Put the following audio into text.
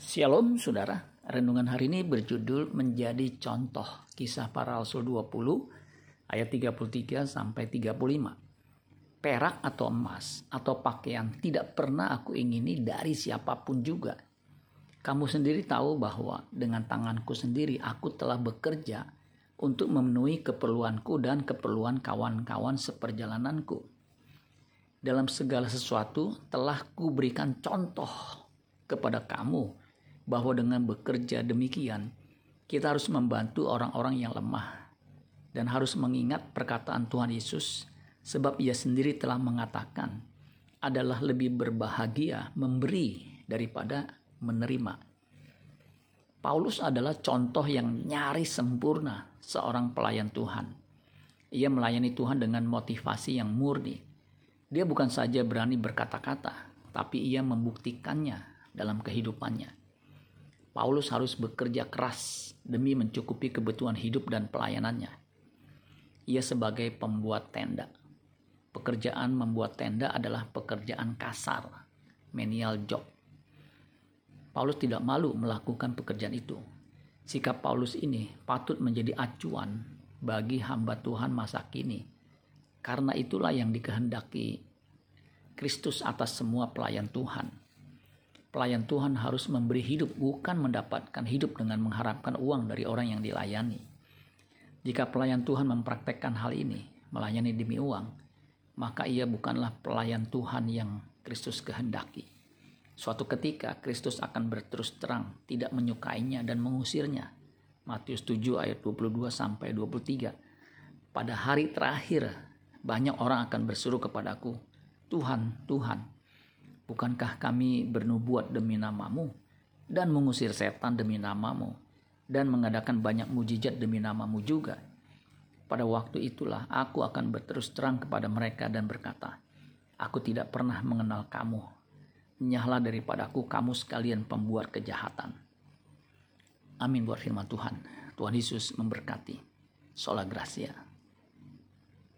Shalom saudara, renungan hari ini berjudul menjadi contoh kisah para rasul 20 ayat 33 sampai 35. Perak atau emas atau pakaian tidak pernah aku ingini dari siapa pun juga. Kamu sendiri tahu bahwa dengan tanganku sendiri aku telah bekerja untuk memenuhi keperluanku dan keperluan kawan-kawan seperjalananku. Dalam segala sesuatu telah kuberikan contoh kepada kamu bahwa dengan bekerja demikian, kita harus membantu orang-orang yang lemah dan harus mengingat perkataan Tuhan Yesus sebab ia sendiri telah mengatakan adalah lebih berbahagia memberi daripada menerima. Paulus adalah contoh yang nyaris sempurna seorang pelayan Tuhan. Ia melayani Tuhan dengan motivasi yang murni. Dia bukan saja berani berkata-kata, tapi ia membuktikannya dalam kehidupannya. Paulus harus bekerja keras demi mencukupi kebutuhan hidup dan pelayanannya. Ia sebagai pembuat tenda. Pekerjaan membuat tenda adalah pekerjaan kasar, menial job. Paulus tidak malu melakukan pekerjaan itu. Sikap Paulus ini patut menjadi acuan bagi hamba Tuhan masa kini. Karena itulah yang dikehendaki Kristus atas semua pelayan Tuhan Pelayan Tuhan harus memberi hidup, bukan mendapatkan hidup dengan mengharapkan uang dari orang yang dilayani. Jika pelayan Tuhan mempraktekkan hal ini, melayani demi uang, maka ia bukanlah pelayan Tuhan yang Kristus kehendaki. Suatu ketika Kristus akan berterus terang tidak menyukainya dan mengusirnya. Matius 7 ayat 22 sampai 23. Pada hari terakhir banyak orang akan berseru kepadaku, Tuhan, Tuhan, Bukankah kami bernubuat demi namamu dan mengusir setan demi namamu dan mengadakan banyak mujizat demi namamu juga? Pada waktu itulah aku akan berterus terang kepada mereka dan berkata, Aku tidak pernah mengenal kamu. Nyahlah daripadaku kamu sekalian pembuat kejahatan. Amin buat firman Tuhan. Tuhan Yesus memberkati. Sola Gracia.